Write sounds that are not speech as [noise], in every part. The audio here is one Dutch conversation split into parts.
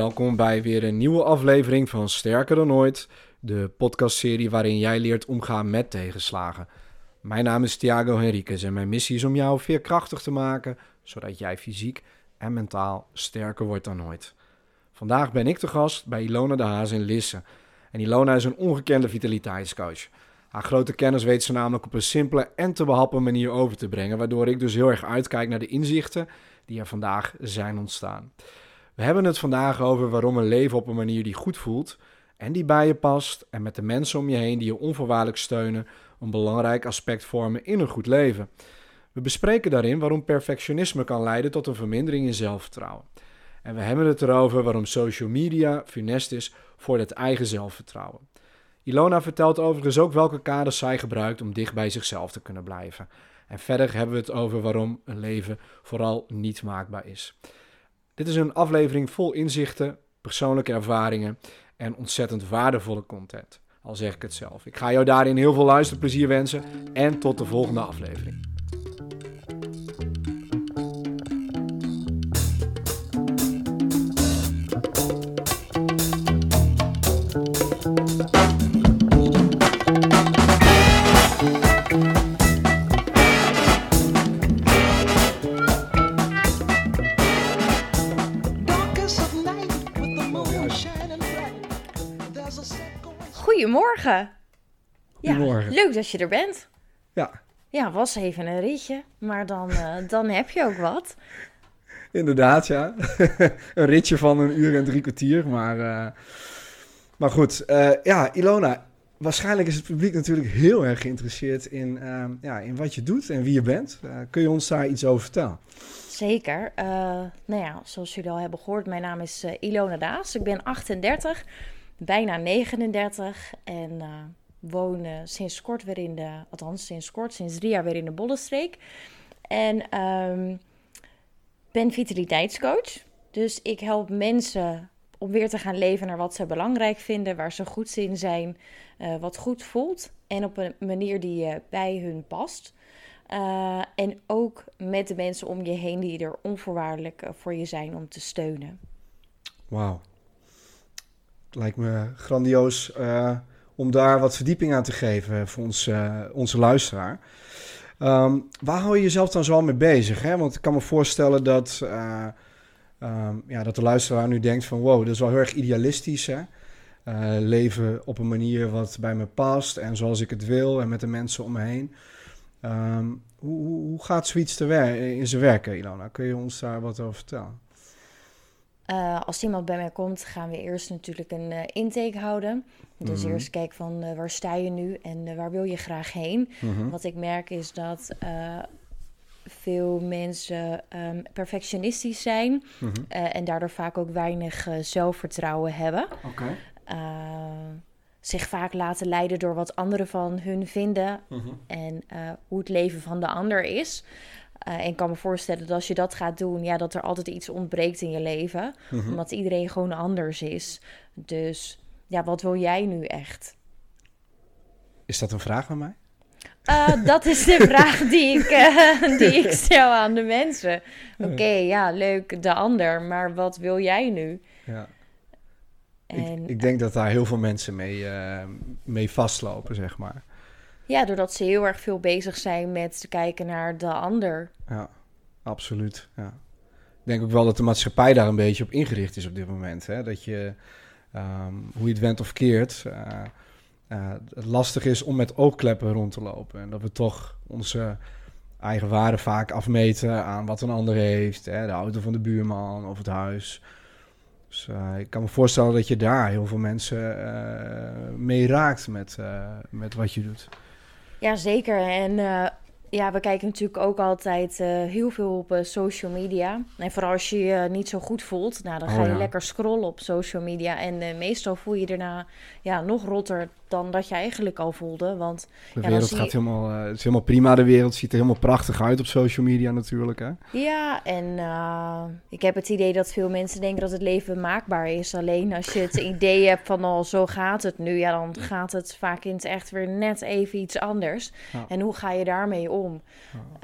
welkom bij weer een nieuwe aflevering van Sterker dan ooit, de podcastserie waarin jij leert omgaan met tegenslagen. Mijn naam is Thiago Henriquez en mijn missie is om jou veerkrachtig te maken, zodat jij fysiek en mentaal sterker wordt dan ooit. Vandaag ben ik de gast bij Ilona de Haas in Lisse. En Ilona is een ongekende vitaliteitscoach. Haar grote kennis weet ze namelijk op een simpele en te behappen manier over te brengen, waardoor ik dus heel erg uitkijk naar de inzichten die er vandaag zijn ontstaan. We hebben het vandaag over waarom een leven op een manier die goed voelt en die bij je past en met de mensen om je heen die je onvoorwaardelijk steunen een belangrijk aspect vormen in een goed leven. We bespreken daarin waarom perfectionisme kan leiden tot een vermindering in zelfvertrouwen. En we hebben het erover waarom social media funest is voor het eigen zelfvertrouwen. Ilona vertelt overigens ook welke kaders zij gebruikt om dicht bij zichzelf te kunnen blijven. En verder hebben we het over waarom een leven vooral niet maakbaar is. Dit is een aflevering vol inzichten, persoonlijke ervaringen en ontzettend waardevolle content. Al zeg ik het zelf. Ik ga jou daarin heel veel luisterplezier wensen en tot de volgende aflevering. Goedemorgen. Ja, Goedemorgen. leuk dat je er bent. Ja, Ja, was even een ritje, maar dan, eh, dan heb je ook wat. inderdaad, ja. [laughs] een ritje van een uur en drie kwartier, maar, eh, maar goed. eh, ja, Ilona, waarschijnlijk is het publiek natuurlijk heel erg geïnteresseerd in, eh, ja, in wat je doet en wie je bent. Eh, kun je ons daar iets over vertellen? Zeker. Eh, nou ja, zoals jullie al hebben gehoord, mijn naam is eh, Ilona Daas. Ik ben 38, bijna 39 en woon sinds kort weer in de, althans sinds kort, sinds drie jaar weer in de Bollenstreek. En ehm, ben vitaliteitscoach. Dus ik help mensen om weer te gaan leven naar wat ze belangrijk vinden, waar ze goed in zijn, eh, wat goed voelt en op een manier die eh, bij hun past. Uh, en ook met de mensen om je heen die er onvoorwaardelijk eh, voor je zijn om te steunen. Wauw. Lijkt me grandioos eh, om daar wat verdieping aan te geven voor ons, eh, onze luisteraar. Ehm, waar hou je jezelf dan zoal mee bezig? Hè? Want ik kan me voorstellen dat, eh, ehm, ja, dat de luisteraar nu denkt van... wow, dat is wel heel erg idealistisch, hè? Eh, leven op een manier wat bij me past en zoals ik het wil en met de mensen om me heen. Ehm, hoe, hoe, hoe gaat zoiets te wer- in zijn werken, Ilona? Kun je ons daar wat over vertellen? Uh, als iemand bij mij komt, gaan we eerst natuurlijk een uh, intake houden. Dus eerst kijken van uh, waar sta je nu en waar wil je graag heen. Mhm. Wat ik merk is dat veel mensen um, perfectionistisch zijn Mhm. uh, en daardoor vaak ook weinig uh, zelfvertrouwen hebben. Oké. Uh, zich vaak laten leiden door wat anderen van hun vinden Mhm. en uh, hoe het leven van de ander is. Uh, en ik kan me voorstellen dat als je dat gaat doen, ja, dat er altijd iets ontbreekt in je leven. Mhm. Omdat iedereen gewoon anders is. Dus ja, wat wil jij nu echt? Is dat een vraag aan mij? Uh, dat is de vraag die ik, uh, die ik stel aan de mensen. Oké, okay, ja, leuk, de ander, maar wat wil jij nu? Ja. En, ik, ik, denk dat daar heel veel mensen mee, uh, mee vastlopen, zeg maar. Ja, doordat ze heel erg veel bezig zijn met te kijken naar de ander. Ja, absoluut. Ja. Ik denk ook wel dat de maatschappij daar een beetje op ingericht is op dit moment. Hè? Dat je, um, hoe je het went of keert, het lastig is om met oogkleppen rond te lopen. En dat we toch onze eigen waarde vaak afmeten aan wat een ander heeft. Hè? De auto van de buurman of het huis. Dus uh, ik kan me voorstellen dat je daar heel veel mensen uh, mee raakt met, met wat je doet. Ja, zeker. En ja, we kijken natuurlijk ook altijd heel veel op social media. En vooral als je je niet zo goed voelt, nou, dan ga Oh, je ja. lekker scrollen op social media. En meestal voel je je daarna ja, nog rotter dan dat je eigenlijk al voelde. Want De ja, wereld zie gaat je- helemaal, eh, het is helemaal prima. De wereld ziet er helemaal prachtig uit op social media natuurlijk. Hè? Ja, en eh, ik heb het idee dat veel mensen denken dat het leven maakbaar is. Alleen als je het [laughs] idee hebt van, oh, zo gaat het nu, ja, dan gaat het vaak in het echt weer net even iets anders. Ja. En hoe ga je daarmee om? Om?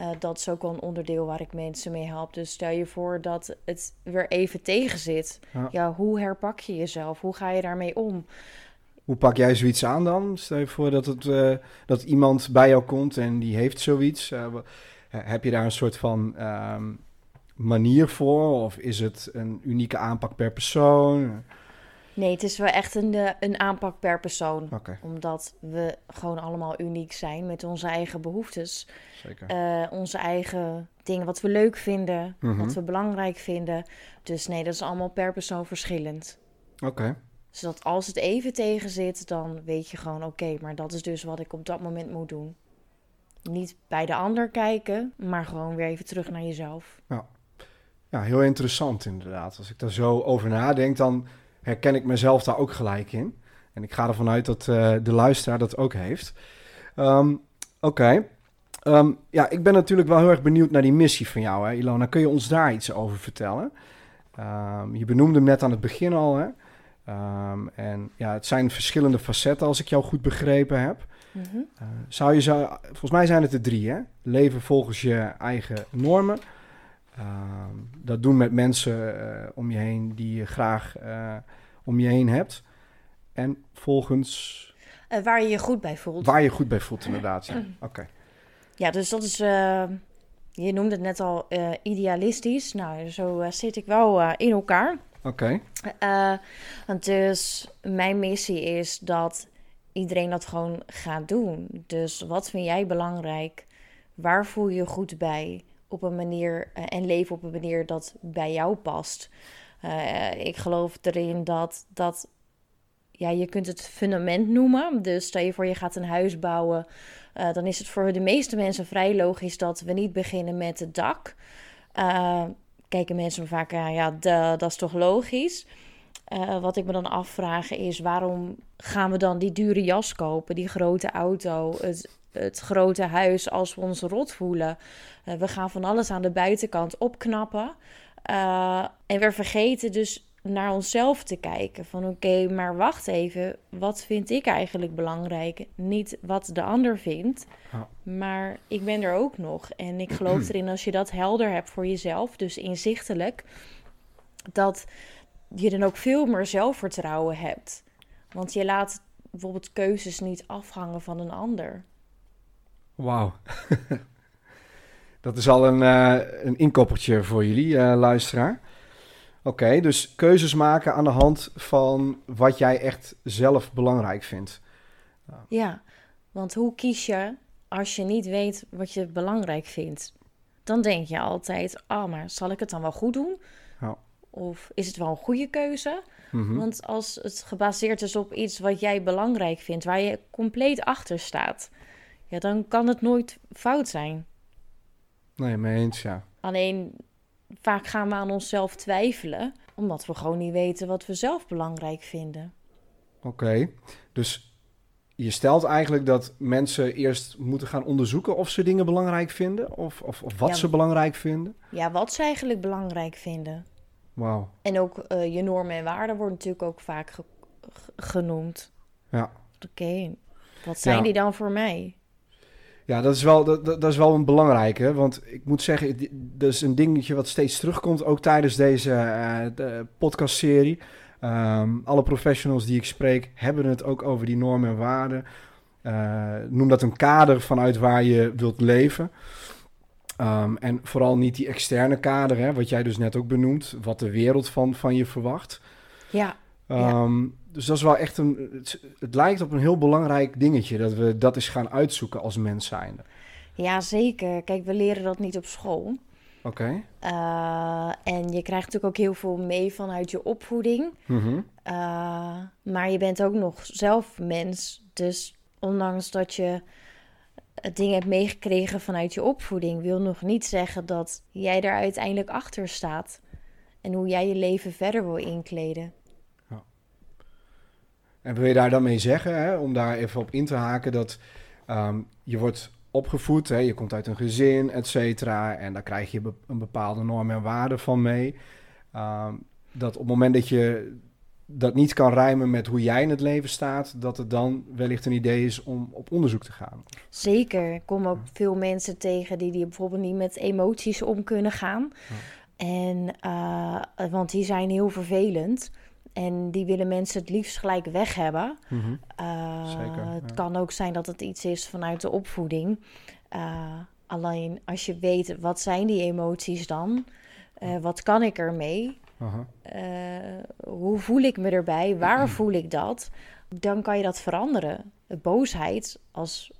Uh, dat is ook wel een onderdeel waar ik mensen mee help. Dus stel je voor dat het weer even tegen zit. Ja. hoe herpak je jezelf? Hoe ga je daarmee om? Hoe pak jij zoiets aan dan? Stel je voor dat, het, uh, dat iemand bij jou komt en die heeft zoiets. Uh, heb je daar een soort van um, manier voor? Of is het een unieke aanpak per persoon? Nee, het is wel echt een, eh, een aanpak per persoon. Omdat we gewoon allemaal uniek zijn met onze eigen behoeftes. Zeker. Uh, onze eigen dingen, wat we leuk vinden, wat mhm. we belangrijk vinden. Dus nee, dat is allemaal per persoon verschillend. Oké. Zodat als het even tegen zit, dan weet je gewoon: oké, maar dat is dus wat ik op dat moment moet doen. Niet bij de ander kijken, maar gewoon weer even terug naar jezelf. Ja, ja heel interessant inderdaad. Als ik daar zo over nadenk, dan herken ik mezelf daar ook gelijk in. En ik ga ervan uit dat uh, de luisteraar dat ook heeft. Ehm, oké. Ehm, ja, ik ben natuurlijk wel heel erg benieuwd naar die missie van jou, hè, Ilona. Kun je ons daar iets over vertellen? Um, je benoemde hem net aan het begin al, hè? en ja, het zijn verschillende facetten, als ik jou goed begrepen heb. Mm zou je zo, volgens mij zijn het er drie, hè? Leven volgens je eigen normen. Dat doen met mensen uh, om je heen die je graag uh, om je heen hebt. En volgens... Uh, waar je je goed bij voelt. Waar je goed bij voelt, inderdaad. Ja, [clears throat] oké. Ja, dus dat is... Uh, je noemde het net al uh, idealistisch. Nou, zo zit ik wel in elkaar. Oké. Okay. want dus mijn missie is dat iedereen dat gewoon gaat doen. Dus wat vind jij belangrijk? Waar voel je je goed bij? Op een manier en leven op een manier dat bij jou past. Uh, ik geloof erin dat, dat ja, je kunt het fundament noemen. Dus stel je voor je gaat een huis bouwen. Uh, dan is het voor de meeste mensen vrij logisch dat we niet beginnen met het dak. Kijken mensen vaak, ja, de, dat is toch logisch. wat ik me dan afvraag is, waarom gaan we dan die dure jas kopen, die grote auto, het, het grote huis als we ons rot voelen? we gaan van alles aan de buitenkant opknappen. Uh, en we vergeten dus naar onszelf te kijken. Van oké, maar wacht even. Wat vind ik eigenlijk belangrijk? Niet wat de ander vindt. Maar ik ben er ook nog. En ik geloof [clears throat] erin als je dat helder hebt voor jezelf. Dus inzichtelijk. Dat je dan ook veel meer zelfvertrouwen hebt. Want je laat bijvoorbeeld keuzes niet afhangen van een ander. Wauw. [laughs] Dat is al een, uh, een inkoppertje voor jullie, uh, luisteraar. Oké, dus keuzes maken aan de hand van wat jij echt zelf belangrijk vindt. Ja, want hoe kies je als je niet weet wat je belangrijk vindt? Dan denk je altijd, ah, oh, maar zal ik het dan wel goed doen? Ja. Of is het wel een goede keuze? Mm Want als het gebaseerd is op iets wat jij belangrijk vindt, waar je compleet achter staat, ja, dan kan het nooit fout zijn. Nee, mee eens, ja. Alleen vaak gaan we aan onszelf twijfelen, omdat we gewoon niet weten wat we zelf belangrijk vinden. Oké, dus je stelt eigenlijk dat mensen eerst moeten gaan onderzoeken of ze dingen belangrijk vinden, of, of, of wat ze belangrijk vinden? Ja, wat ze eigenlijk belangrijk vinden. Wauw. En ook uh, je normen en waarden worden natuurlijk ook vaak genoemd. Ja. Oké, wat zijn die dan voor mij? Ja, dat is wel, dat, dat is wel een belangrijke. Want ik moet zeggen, dat is een dingetje wat steeds terugkomt, ook tijdens deze uh, podcastserie. Um, alle professionals die ik spreek hebben het ook over die normen en waarden. Uh, noem dat een kader vanuit waar je wilt leven. Um, en vooral niet die externe kader, hè, wat jij dus net ook benoemt, wat de wereld van, van je verwacht. Ja. Um, dus dat is wel echt een. Het, lijkt op een heel belangrijk dingetje dat we dat eens gaan uitzoeken als mens zijnde. Ja, zeker. Kijk, we leren dat niet op school. Oké. Eh, en je krijgt natuurlijk ook heel veel mee vanuit je opvoeding. Mm maar je bent ook nog zelf mens. Dus ondanks dat je dingen hebt meegekregen vanuit je opvoeding, wil nog niet zeggen dat jij er uiteindelijk achter staat. En hoe jij je leven verder wil inkleden. En wil je daar dan mee zeggen, hè, om daar even op in te haken, dat ehm, je wordt opgevoed, hè, je komt uit een gezin, et cetera, en daar krijg je een bepaalde norm en waarde van mee. Um, dat op het moment dat je dat niet kan rijmen met hoe jij in het leven staat, dat het dan wellicht een idee is om op onderzoek te gaan. Zeker. Ik kom ook veel mensen tegen die, die bijvoorbeeld niet met emoties om kunnen gaan. En, uh, want die zijn heel vervelend. En die willen mensen het liefst gelijk weg hebben. Mhm. Uh, Zeker, ja. Het kan ook zijn dat het iets is vanuit de opvoeding. Uh, alleen als je weet wat zijn die emoties dan, uh, wat kan ik ermee, hoe voel ik me erbij, waar voel ik dat, dan kan je dat veranderen. De boosheid, als,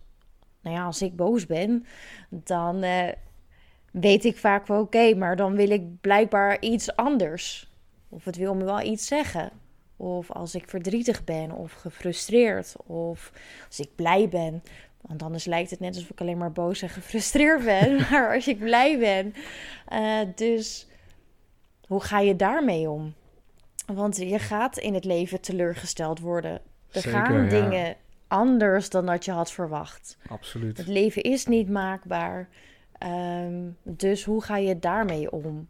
nou ja, als ik boos ben, dan weet ik vaak wel oké, maar dan wil ik blijkbaar iets anders. Of het wil me wel iets zeggen. Of als ik verdrietig ben of gefrustreerd. Of als ik blij ben. Want anders lijkt het net alsof ik alleen maar boos en gefrustreerd ben. [laughs] maar als ik blij ben. Uh, dus hoe ga je daarmee om? Want je gaat in het leven teleurgesteld worden. Er Zeker, gaan ja. dingen anders dan dat je had verwacht. Absoluut. Het leven is niet maakbaar. Um, dus hoe ga je daarmee om?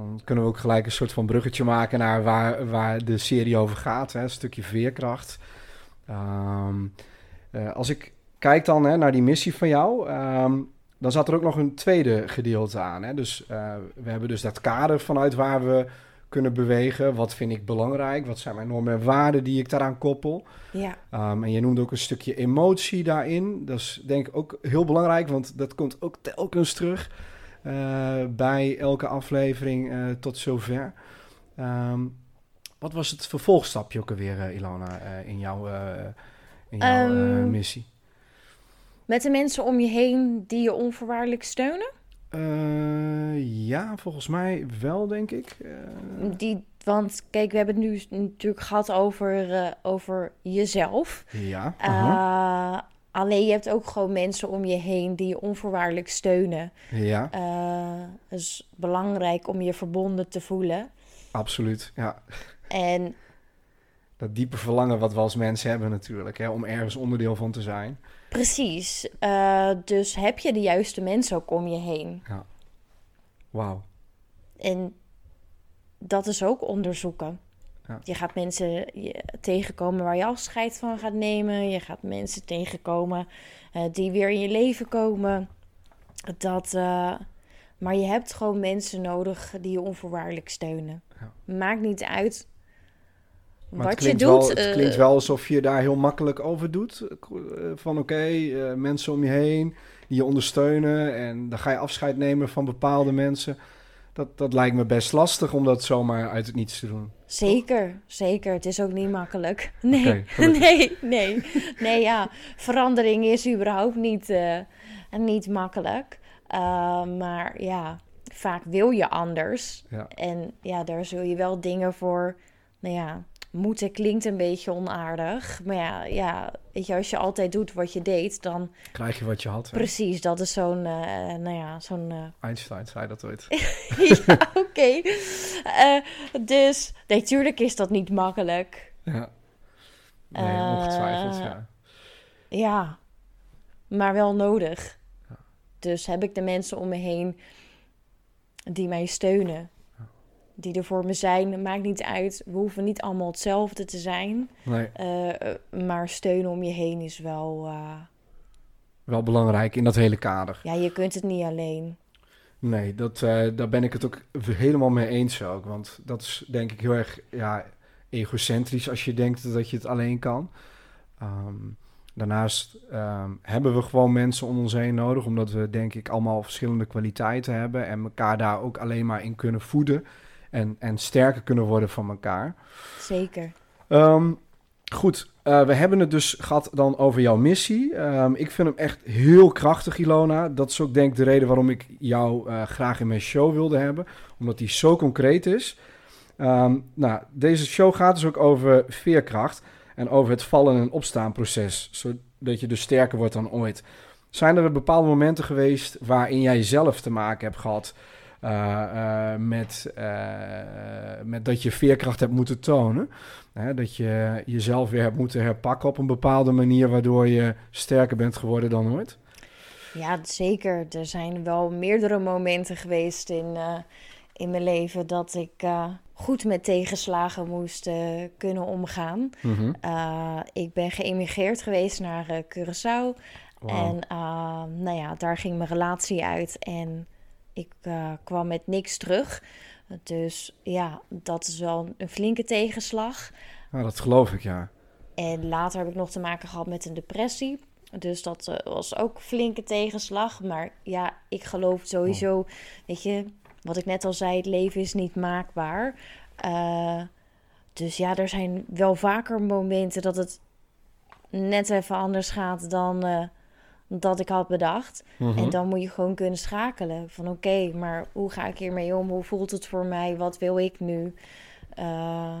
Dan kunnen we ook gelijk een soort van bruggetje maken naar waar, waar de serie over gaat. Hè? Een stukje veerkracht. Um, uh, als ik kijk dan hè, naar die missie van jou, um, dan zat er ook nog een tweede gedeelte aan. Hè? Dus uh, we hebben dus dat kader vanuit waar we kunnen bewegen. Wat vind ik belangrijk? Wat zijn mijn normen en waarden die ik daaraan koppel? Ja. Um, en je noemde ook een stukje emotie daarin. Dat is denk ik ook heel belangrijk, want dat komt ook telkens terug. Uh, bij elke aflevering uh, tot zover. Um, wat was het vervolgstapje ook alweer, uh, Ilona, in jouw, in jouw um, missie? Met de mensen om je heen die je onvoorwaardelijk steunen? ja, volgens mij wel, denk ik. Die, want kijk, we hebben het nu natuurlijk gehad over, over jezelf. Ja. -huh. Alleen je hebt ook gewoon mensen om je heen die je onvoorwaardelijk steunen. Ja. Uh, het is belangrijk om je verbonden te voelen. Absoluut, ja. En dat diepe verlangen wat we als mensen hebben natuurlijk, hè, om ergens onderdeel van te zijn. Precies. Uh, dus heb je de juiste mensen ook om je heen. Ja. Wauw. En dat is ook onderzoeken. Ja. Je gaat mensen tegenkomen waar je afscheid van gaat nemen. Je gaat mensen tegenkomen uh, die weer in je leven komen. Dat, uh, maar je hebt gewoon mensen nodig die je onvoorwaardelijk steunen. Ja. Maakt niet uit maar wat je doet. Wel, het uh, klinkt wel alsof je daar heel makkelijk over doet. Van oké, okay, mensen om je heen die je ondersteunen. En dan ga je afscheid nemen van bepaalde mensen. Dat, dat lijkt me best lastig om dat zomaar uit het niets te doen. Zeker, zeker. Het is ook niet makkelijk. [laughs] Nee, okay, [laughs] nee, nee. Nee, ja. Verandering is überhaupt niet, uh, niet makkelijk. Uh, maar ja, vaak wil je anders. Ja. En ja, daar zul je wel dingen voor, nou ja, moeten klinkt een beetje onaardig. Maar ja, ja, weet je, als je altijd doet wat je deed, dan... Krijg je wat je had. Hè? Precies, dat is zo'n, uh, nou ja, zo'n... Uh... [laughs] Einstein zei dat ooit. [laughs] ja, oké. Okay. Uh, dus, natuurlijk is dat niet makkelijk. Ja. Nee, ongetwijfeld, ja. Ja, maar wel nodig. Ja. Dus heb ik de mensen om me heen die mij steunen die er voor me zijn. Maakt niet uit. We hoeven niet allemaal hetzelfde te zijn. Nee. Uh, maar steun om je heen is wel. Uh... Wel belangrijk in dat hele kader. Ja, je kunt het niet alleen. Nee, dat, uh, daar ben ik het ook helemaal mee eens ook. Want dat is denk ik heel erg ja, egocentrisch als je denkt dat je het alleen kan. Um, daarnaast um, hebben we gewoon mensen om ons heen nodig. Omdat we denk ik allemaal verschillende kwaliteiten hebben. En elkaar daar ook alleen maar in kunnen voeden en, en sterker kunnen worden van elkaar. Zeker. Um, goed, uh, we hebben het dus gehad dan over jouw missie. Um, ik vind hem echt heel krachtig, Ilona. Dat is ook denk ik de reden waarom ik jou uh, graag in mijn show wilde hebben. Omdat die zo concreet is. Um, nou, deze show gaat dus ook over veerkracht. En over het vallen- en opstaanproces. Zodat je dus sterker wordt dan ooit. Zijn er bepaalde momenten geweest waarin jij zelf te maken hebt gehad... Uh, uh, met, uh, met dat je veerkracht hebt moeten tonen. Hè, dat je jezelf weer hebt moeten herpakken op een bepaalde manier, waardoor je sterker bent geworden dan ooit. Ja, zeker. Er zijn wel meerdere momenten geweest in, in mijn leven dat ik goed met tegenslagen moest eh, kunnen omgaan. Mhm. Uh, ik ben geëmigreerd geweest naar Curaçao. En nou ja, daar ging mijn relatie uit en ik kwam met niks terug. Dus ja, dat is wel een flinke tegenslag. Ja, dat geloof ik, ja. En later heb ik nog te maken gehad met een depressie. Dus dat uh, was ook flinke tegenslag. Maar ja, ik geloof sowieso, Oh. weet je, wat ik net al zei, het leven is niet maakbaar. Uh, dus ja, er zijn wel vaker momenten dat het net even anders gaat dan uh, dat ik had bedacht. Mhm. En dan moet je gewoon kunnen schakelen. Van oké, okay, maar hoe ga ik hiermee om? Hoe voelt het voor mij? Wat wil ik nu? Uh,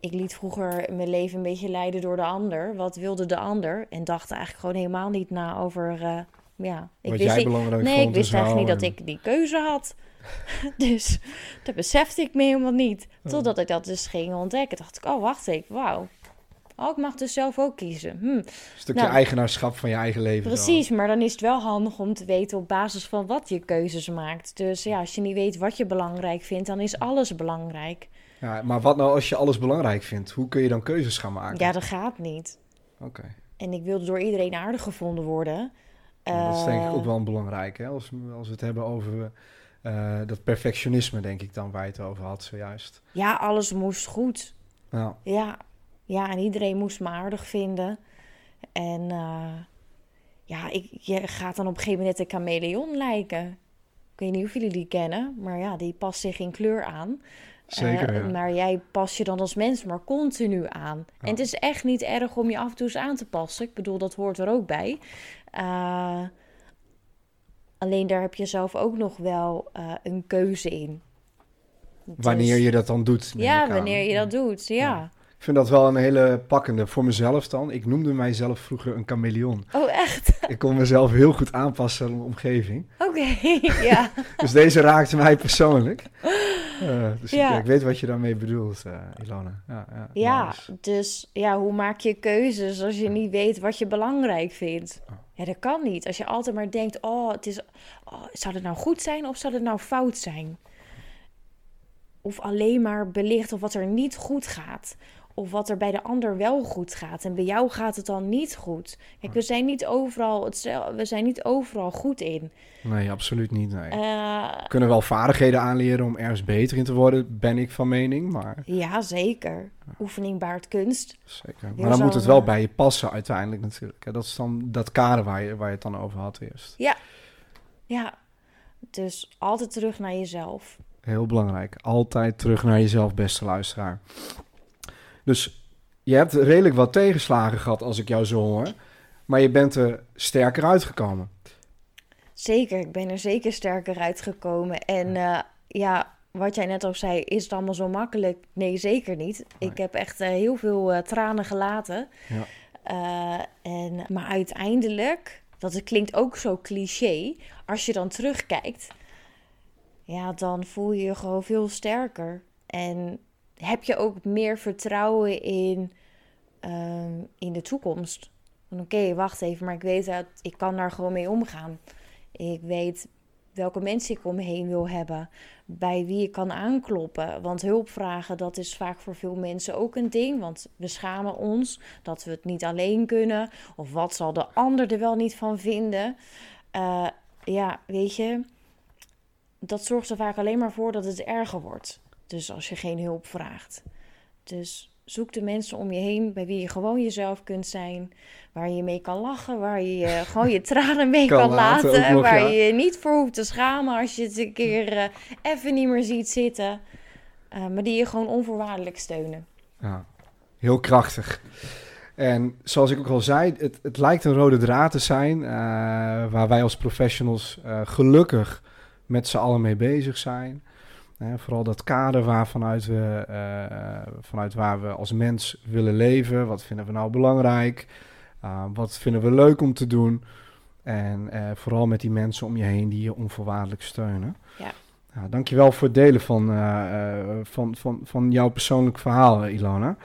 ik liet vroeger mijn leven een beetje leiden door de ander. Wat wilde de ander? En dacht eigenlijk gewoon helemaal niet na over. Uh, ja, ik Wat wist jij niet, belangrijk nee, ik wist eigenlijk niet en- dat ik die keuze had. [laughs] dus dat besefte ik me helemaal niet. Totdat ik dat dus ging ontdekken. Dacht ik, oh, wacht even, wauw. Oh, ik mag dus zelf ook kiezen. Hm. Een stukje Nou, eigenaarschap van je eigen leven. dan. Precies, maar dan is het wel handig om te weten op basis van wat je keuzes maakt. Dus ja, als je niet weet wat je belangrijk vindt, dan is alles belangrijk. Ja, maar wat nou als je alles belangrijk vindt? Hoe kun je dan keuzes gaan maken? Ja, dat gaat niet. Oké. En ik wilde door iedereen aardig gevonden worden. Ja, dat is denk ik Eh, ook wel een belangrijk, hè? Als, als we het hebben over eh, dat perfectionisme, denk ik dan, waar je het over had zojuist. Ja, alles moest goed. Ja, Ja, ja en iedereen moest me aardig vinden. En eh, ja, ik, je gaat dan op een gegeven moment net een chameleon lijken. Ik weet niet of jullie die kennen, maar ja, die past zich in kleur aan. zeker. Eh, ja. Maar jij pas je dan als mens maar continu aan. En het is echt niet erg om je af en toe eens aan te passen. Ik bedoel, dat hoort er ook bij. Eh, alleen daar heb je zelf ook nog wel een keuze in. Wanneer Dus- je dat dan doet. Ja, wanneer je dat doet, ja. Ja. Ik vind dat wel een hele pakkende voor mezelf dan. Ik noemde mijzelf vroeger een chameleon. Oh, echt? Ik kon mezelf heel goed aanpassen aan de omgeving. Oké, [laughs] ja. [laughs] Dus deze raakte mij persoonlijk. Eh, dus Ja. ik, ik weet wat je daarmee bedoelt, eh, Ilona. Ja, ja, Ja, nice. dus ja, hoe maak je keuzes als je niet weet wat je belangrijk vindt? Oh. Ja, dat kan niet. Als je altijd maar denkt, oh, het is, oh, zou het nou goed zijn of zou het nou fout zijn? Of alleen maar belicht of wat er niet goed gaat. Of wat er bij de ander wel goed gaat. En bij jou gaat het dan niet goed. Kijk, we zijn niet overal, hetzelfde, we zijn niet overal goed in. Nee, absoluut niet. Nee. Eh, We kunnen wel vaardigheden aanleren om ergens beter in te worden, ben ik van mening. Maar, ja, zeker. Oefening baart kunst. zeker. Heel maar dan zo, moet het wel eh, bij je passen uiteindelijk natuurlijk. Dat is dan dat kader waar je, waar je het dan over had eerst. Ja, dus altijd terug naar jezelf. Heel belangrijk. Altijd terug naar jezelf, beste luisteraar. Dus je hebt redelijk wat tegenslagen gehad als ik jou zo hoor. Maar je bent er sterker uitgekomen. Zeker, ik ben er zeker sterker uitgekomen. En eh, ja, wat jij net al zei, is het allemaal zo makkelijk? Nee, zeker niet. Ik heb echt eh, heel veel eh, tranen gelaten. Ja. Eh, en, maar uiteindelijk, dat het klinkt ook zo cliché, als je dan terugkijkt, ja, dan voel je je gewoon veel sterker. En heb je ook meer vertrouwen in, ehm, in de toekomst. Oké, wacht even, maar ik weet dat ik kan daar gewoon mee omgaan. Ik weet welke mensen ik om me heen wil hebben. Bij wie ik kan aankloppen. Want hulp vragen, dat is vaak voor veel mensen ook een ding. Want we schamen ons dat we het niet alleen kunnen. Of wat zal de ander er wel niet van vinden. Eh, ja, weet je. Dat zorgt er vaak alleen maar voor dat het erger wordt. Dus als je geen hulp vraagt. Dus zoek de mensen om je heen bij wie je gewoon jezelf kunt zijn. Waar je mee kan lachen, waar je gewoon je [laughs] tranen mee Kan kan, laten laten. ook nog, waar ja. je je niet voor hoeft te schamen als je het een keer eh, even niet meer ziet zitten. Eh, maar die je gewoon onvoorwaardelijk steunen. Ja, heel krachtig. En zoals ik ook al zei, het, het lijkt een rode draad te zijn. eh, waar wij als professionals gelukkig met z'n allen mee bezig zijn. Eh, vooral dat kader waar vanuit, we, eh, vanuit waar we als mens willen leven. Wat vinden we nou belangrijk? Uh, wat vinden we leuk om te doen? En uh, vooral met die mensen om je heen die je onvoorwaardelijk steunen. Ja. Nou, dankjewel voor het delen van, uh, van, van, van jouw persoonlijk verhaal, Ilona.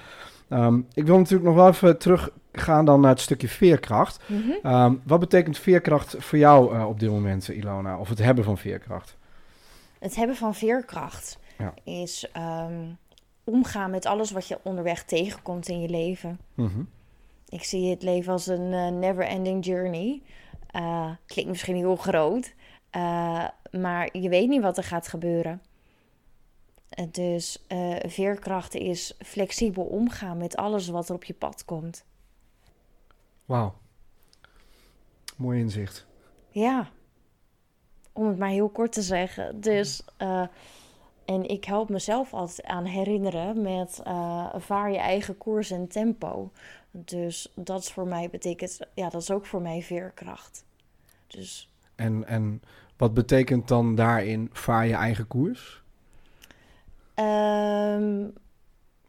Um, ik wil natuurlijk nog wel even teruggaan dan naar het stukje veerkracht. Mm -hmm. um, wat betekent veerkracht voor jou op dit moment, Ilona? Of het hebben van veerkracht? Het hebben van veerkracht ja. is... Um, omgaan met alles wat je onderweg tegenkomt in je leven. Mhm. Ik zie het leven als een eh, never-ending journey. Uh, klinkt misschien heel groot, uh, maar je weet niet wat er gaat gebeuren. Dus veerkracht is flexibel omgaan met alles wat er op je pad komt. Wauw. Mooi inzicht. Ja, om het maar heel kort te zeggen. Dus, en ik help mezelf altijd aan herinneren met vaar je eigen koers en tempo. Dus dat is voor mij betekent, ja, dat is ook voor mij veerkracht. Dus. En, en wat betekent dan daarin vaar je eigen koers? Um,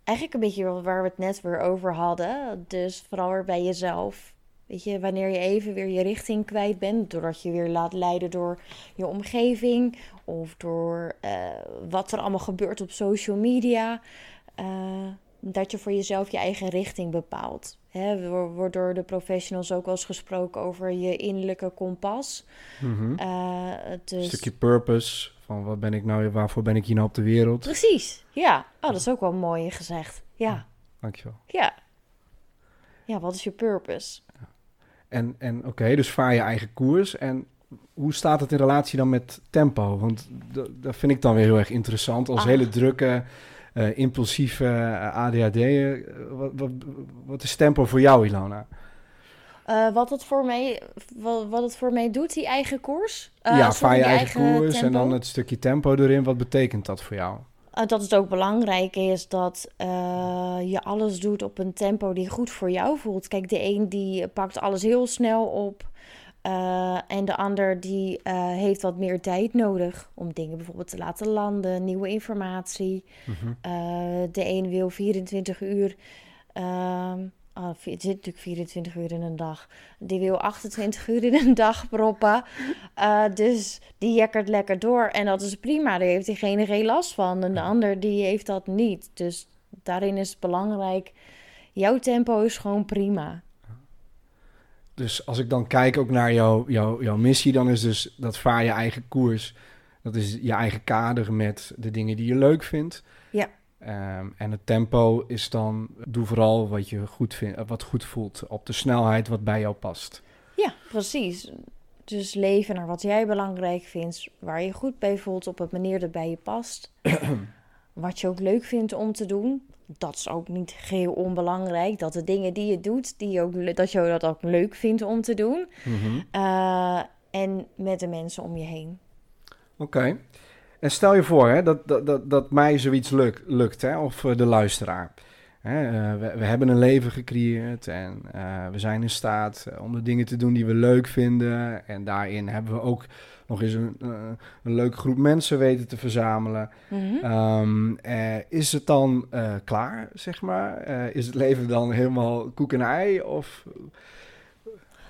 eigenlijk een beetje waar we het net weer over hadden. Dus vooral weer bij jezelf. Weet je, wanneer je even weer je richting kwijt bent, doordat je weer laat leiden door je omgeving of door uh, wat er allemaal gebeurt op social media. Uh, dat je voor jezelf je eigen richting bepaalt. Hè, wordt door de professionals ook wel eens gesproken over je innerlijke kompas. Mm dus... Een stukje purpose, van wat ben ik nou, waarvoor ben ik hier nou op de wereld? Precies, ja. Oh, dat is ook wel mooi gezegd. Ja. Dankjewel. Ja. Ja, wat is je purpose? En, en oké, dus vaar je eigen koers. En hoe staat het in relatie dan met tempo? Want dat vind ik dan weer heel erg interessant. Als ah. hele drukke uh, impulsieve uh, ADHD. wat, wat, wat, is tempo voor jou, Ilona? Uh, wat, het voor mij, wat, wat het voor mij doet, die eigen koers? ja, vaar je eigen, koers en dan het stukje tempo erin. Wat betekent dat voor jou? Dat het ook belangrijk is dat je alles doet op een tempo die goed voor jou voelt. Kijk, de een die pakt alles heel snel op. Uh, en de ander die uh, heeft wat meer tijd nodig om dingen bijvoorbeeld te laten landen, nieuwe informatie. Mm uh, de een wil 24 uur. Het zit natuurlijk 24 uur in een dag. Die wil 28 uur in een dag proppen. dus die jekkert lekker door. En dat is prima. Daar heeft diegene geen last van. En de ander die heeft dat niet. Dus daarin is het belangrijk. Jouw tempo is gewoon prima dus als ik dan kijk ook naar jouw, jouw, jouw missie, dan is dus dat vaar je eigen koers. Dat is je eigen kader met de dingen die je leuk vindt. Ja. Um, en het tempo is dan, doe vooral wat je goed vindt, wat goed voelt. Op de snelheid wat bij jou past. Ja, precies. Dus leven naar wat jij belangrijk vindt, waar je goed bij voelt, op een manier dat bij je past. [clears throat] wat je ook leuk vindt om te doen dat is ook niet geheel onbelangrijk. Dat de dingen die je doet, die je ook, dat je dat ook leuk vindt om te doen. Eh, en met de mensen om je heen. Oké. En stel je voor hè, dat, dat, dat, dat mij zoiets lukt, lukt hè, of eh, de luisteraar. Hè, uh, we, we, hebben een leven gecreëerd en we zijn in staat om de dingen te doen die we leuk vinden. En daarin hebben we ook nog eens een, een leuke groep mensen weten te verzamelen. Mhm. Ehm, eh, is het dan uh, klaar, zeg maar? is het leven dan helemaal koek en ei? Of...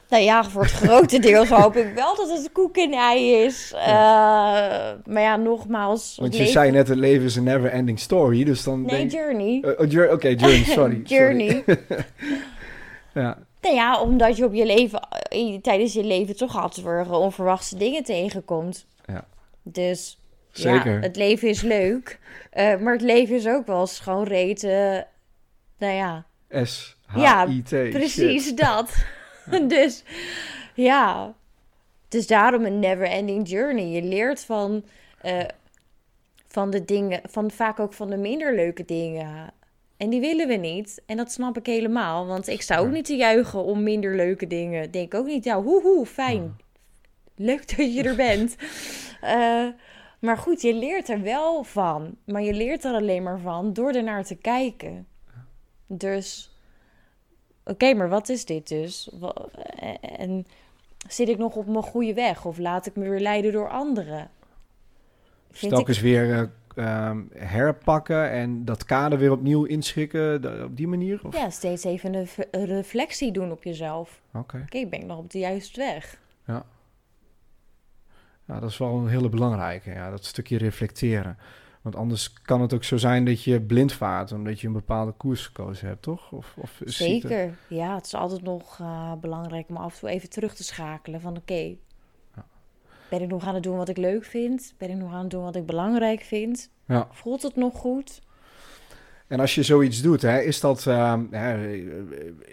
Nou ja, voor het grote deel [laughs] hoop ik wel dat het koek en ei is. Ja. maar ja, nogmaals. Want je zei net, het leven is een never-ending story. Dus dan nee, denk... journey. Oké, okay, journey, [laughs] sorry. journey. Sorry. [laughs] ja. Nou ja, omdat je op je leven, eh, tijdens je leven toch altijd weer onverwachte dingen tegenkomt. Ja. Dus Zeker. ja, het leven is leuk. Uh, maar het leven is ook wel eens gewoon reten. nou ja. S, H, I, T. precies dat. [laughs] dus ja. Dus daarom een never ending journey. Je leert van, uh, van de dingen, van vaak ook van de minder leuke dingen. En die willen we niet. En dat snap ik helemaal. Want ik zou ook niet te juichen om minder leuke dingen. Denk ook niet, ja, hoe, hoe, fijn. Leuk dat je er [laughs] bent. Uh, maar goed, je leert er wel van. Maar je leert er alleen maar van door er naar te kijken. Dus, oké, maar wat is dit dus? En zit ik nog op mijn goede weg? Of laat ik me weer leiden door anderen? Vind ik... weer uh, um, herpakken en dat kader weer opnieuw inschikken op die manier? Of? Ja, steeds even een, reflectie doen op jezelf. Oké. Oké, ben ik nog op de juiste weg? Ja. Ja, dat is wel een hele belangrijke, ja, dat stukje reflecteren. Want anders kan het ook zo zijn dat je blind vaart omdat je een bepaalde koers gekozen hebt, toch? Of, of Zeker, ja. Het is altijd nog uh, belangrijk om af en toe even terug te schakelen van oké, ben ik nog aan het doen wat ik leuk vind? Ben ik nog aan het doen wat ik belangrijk vind? Ja. Voelt het nog goed? En als je zoiets doet, hè, is dat, hè,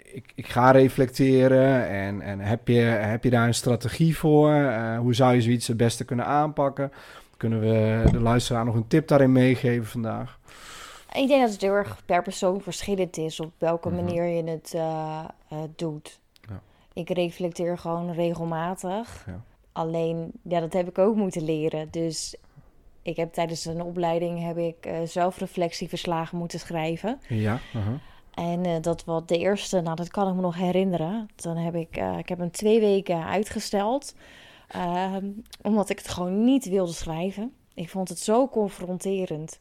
ik, ik ga reflecteren en, en heb, je, heb je daar een strategie voor? Eh, hoe zou je zoiets het beste kunnen aanpakken? Kunnen we de luisteraar nog een tip daarin meegeven vandaag? Ik denk dat het heel erg per persoon verschillend is op welke Mhm. manier je het eh, eh, doet. Ja. Ik reflecteer gewoon regelmatig. Ja. Alleen, ja, dat heb ik ook moeten leren. Dus ik heb tijdens een opleiding heb ik eh, zelfreflectieverslagen moeten schrijven. Ja. En dat was de eerste, nou dat kan ik me nog herinneren. Dan heb ik, ik heb hem twee weken uitgesteld. Ehm, omdat ik het gewoon niet wilde schrijven. Ik vond het zo confronterend.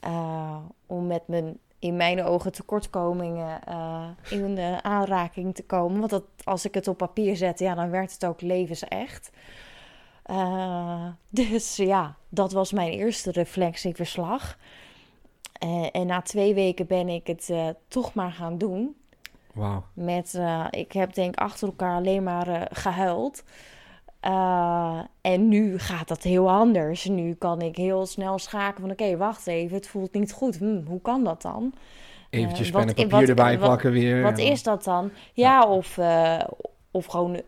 eh, om met mijn, in mijn ogen, tekortkomingen eh, in de aanraking te komen. Want dat, als ik het op papier zette, ja, dan werd het ook levensecht. Eh, dus ja, dat was mijn eerste reflectieverslag. En na twee weken ben ik het toch maar gaan doen. Wauw. Met, ik heb denk achter elkaar alleen maar eh, gehuild. Eh, en nu gaat dat heel anders. Nu kan ik heel snel schakelen van... oké, wacht even, het voelt niet goed. Hm, hoe kan dat dan? Eventjes pen wat- papier wat- erbij wat- pakken weer. Wat is dat dan? Ja, Of, eh, of gewoon een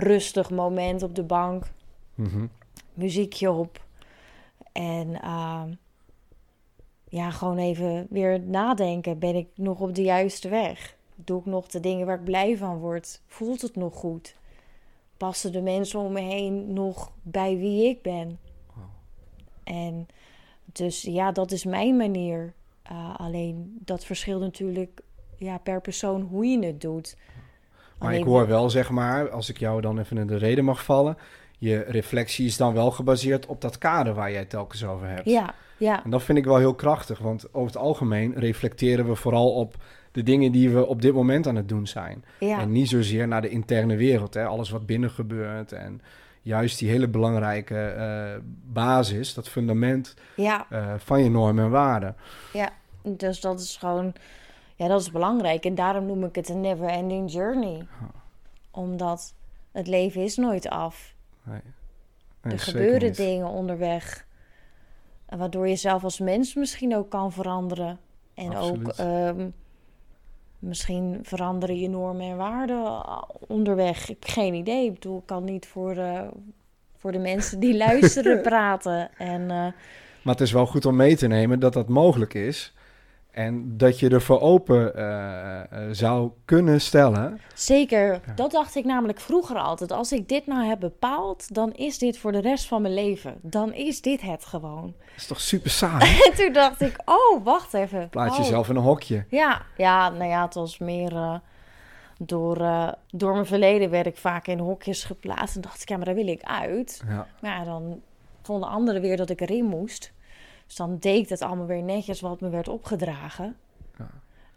rustig moment op de bank. Mhm. Muziekje op. En ehm, ja, gewoon even weer nadenken. Ben ik nog op de juiste weg? Doe ik nog de dingen waar ik blij van word? Voelt het nog goed? Passen de mensen om me heen nog bij wie ik ben? En dus ja, dat is mijn manier. Uh, alleen dat verschilt natuurlijk ja, per persoon hoe je het doet. Maar Alleen- ik hoor wel, zeg maar, als ik jou dan even in de reden mag vallen... je reflectie is dan wel gebaseerd op dat kader waar jij het telkens over hebt. Ja, ja, En dat vind ik wel heel krachtig, want over het algemeen reflecteren we vooral op de dingen die we op dit moment aan het doen zijn. ja. En niet zozeer naar de interne wereld, hè? alles wat binnen gebeurt. En juist die hele belangrijke eh, basis, dat fundament ja. eh, van je normen en waarden. Dus dat is gewoon, ja, dat is belangrijk. En daarom noem ik het een never ending journey. Omdat het leven is nooit af. Nee. Er Nee, gebeuren niet. dingen onderweg. Waardoor je zelf als mens misschien ook kan veranderen. En ook. Misschien veranderen je normen en waarden onderweg. Ik heb geen idee. Ik bedoel, ik kan niet voor, eh, voor de mensen die [laughs] luisteren praten. En eh, Maar het is wel goed om mee te nemen dat dat mogelijk is. En dat je ervoor open eh, eh, zou kunnen stellen. Zeker, dat dacht ik namelijk vroeger altijd. Als ik dit nou heb bepaald, dan is dit voor de rest van mijn leven. Dan is dit het gewoon. Dat is toch super saai? [laughs] En toen dacht ik, oh, wacht even. Plaats Oh. jezelf in een hokje. Ja, ja, nou ja, het was meer eh, door, door mijn verleden werd ik vaak in hokjes geplaatst. En dacht ik, ja, maar daar wil ik uit. Ja. Maar ja, dan vonden anderen weer dat ik erin moest. Dus dan deed ik het allemaal weer netjes wat me werd opgedragen. Ja.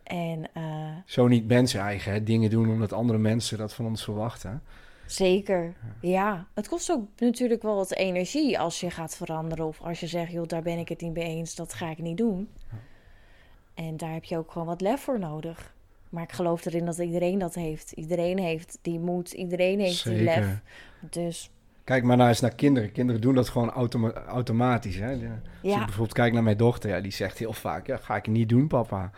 En eh, Zo niet mensen eigen, hè? dingen doen omdat andere mensen dat van ons verwachten. Zeker, ja. Het kost ook natuurlijk wel wat energie als je gaat veranderen. Of als je zegt, joh, daar ben ik het niet mee eens, dat ga ik niet doen. En daar heb je ook gewoon wat lef voor nodig. Maar ik geloof erin dat iedereen dat heeft. Iedereen heeft die moed, iedereen heeft die lef. Dus Kijk maar nou eens naar kinderen. Kinderen doen dat gewoon automa- automatisch. Hè? Ja. Als ik ja, bijvoorbeeld kijk naar mijn dochter, ja, die zegt heel vaak: ja, ga ik niet doen, papa.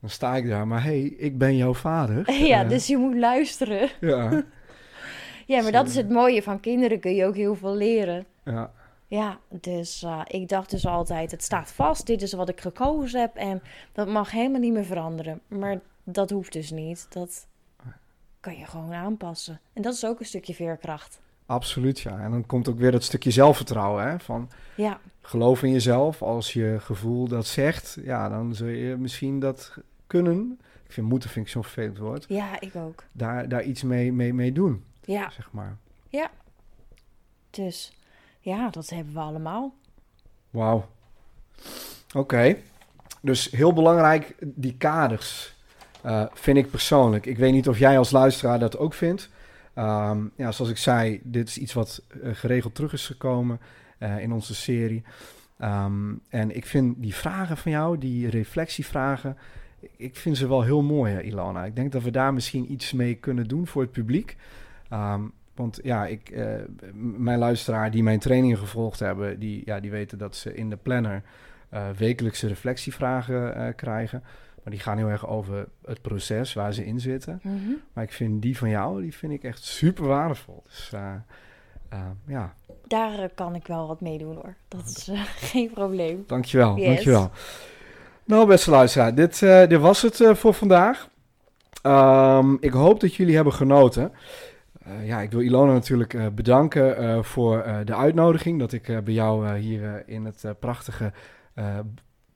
Dan sta ik daar, maar hé, hey, ik ben jouw vader. [laughs] ja, dus je moet luisteren. ja, [laughs] Ja, maar dat is het mooie van kinderen, kun je ook heel veel leren. ja, Ja, dus eh, ik dacht dus altijd, het staat vast, dit is wat ik gekozen heb en dat mag helemaal niet meer veranderen. Maar dat hoeft dus niet, dat kan je gewoon aanpassen. En dat is ook een stukje veerkracht. Absoluut. Ja. En dan komt ook weer dat stukje zelfvertrouwen. Hè? Van Ja, geloof in jezelf. Als je gevoel dat zegt, ja, dan zul je misschien dat kunnen. Ik vind moeten vind ik zo'n vervelend woord. ja, ik ook. Daar, daar iets mee, mee, mee doen, Ja, zeg maar. dus ja, dat hebben we allemaal. Wauw. Oké. Dus heel belangrijk, die kaders eh, vind ik persoonlijk. Ik weet niet of jij als luisteraar dat ook vindt. Ehm, ja, zoals ik zei, dit is iets wat eh, geregeld terug is gekomen eh, in onze serie. Ehm, en ik vind die vragen van jou, die reflectievragen, ik- vind ze wel heel mooi, hè, Ilona. Ik denk dat we daar misschien iets mee kunnen doen voor het publiek. Ehm, want ja, ik, eh, mijn luisteraar die mijn trainingen gevolgd hebben, die, ja, die weten dat ze in de planner wekelijkse reflectievragen krijgen. Maar die gaan heel erg over het proces waar ze in zitten. Mhm. Maar ik vind die van jou, die vind ik echt super waardevol. Dus eh, eh, ja, Daar eh, kan ik wel wat mee doen hoor. Dat is [laughs] geen probleem. dankjewel, Yes. dankjewel. Nou, beste luisteraar, dit, dit was het voor vandaag. Ehm, ik hoop dat jullie hebben genoten. Ja, ik wil Ilona natuurlijk bedanken voor de uitnodiging. Dat ik bij jou hier in het prachtige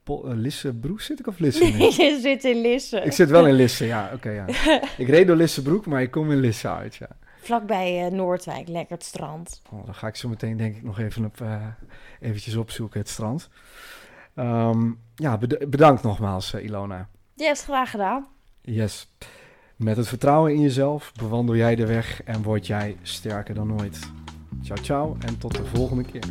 eh eh, Lissebroek zit ik of Lisse? Nee. [laughs] je zit in Lisse. Ik zit wel in Lisse, ja. [laughs] Oké, ja. Ik reed door Lissebroek, maar ik kom in Lisse uit, ja. Vlakbij eh, Noordwijk, lekker het strand. Oh, dan ga ik zo meteen denk ik nog even op, eh, eventjes opzoeken, het strand. Ehm, ja, bed- bedankt nogmaals, Ilona. Yes, graag gedaan. Yes. Met het vertrouwen in jezelf bewandel jij de weg en word jij sterker dan ooit. Ciao, ciao en tot de volgende keer.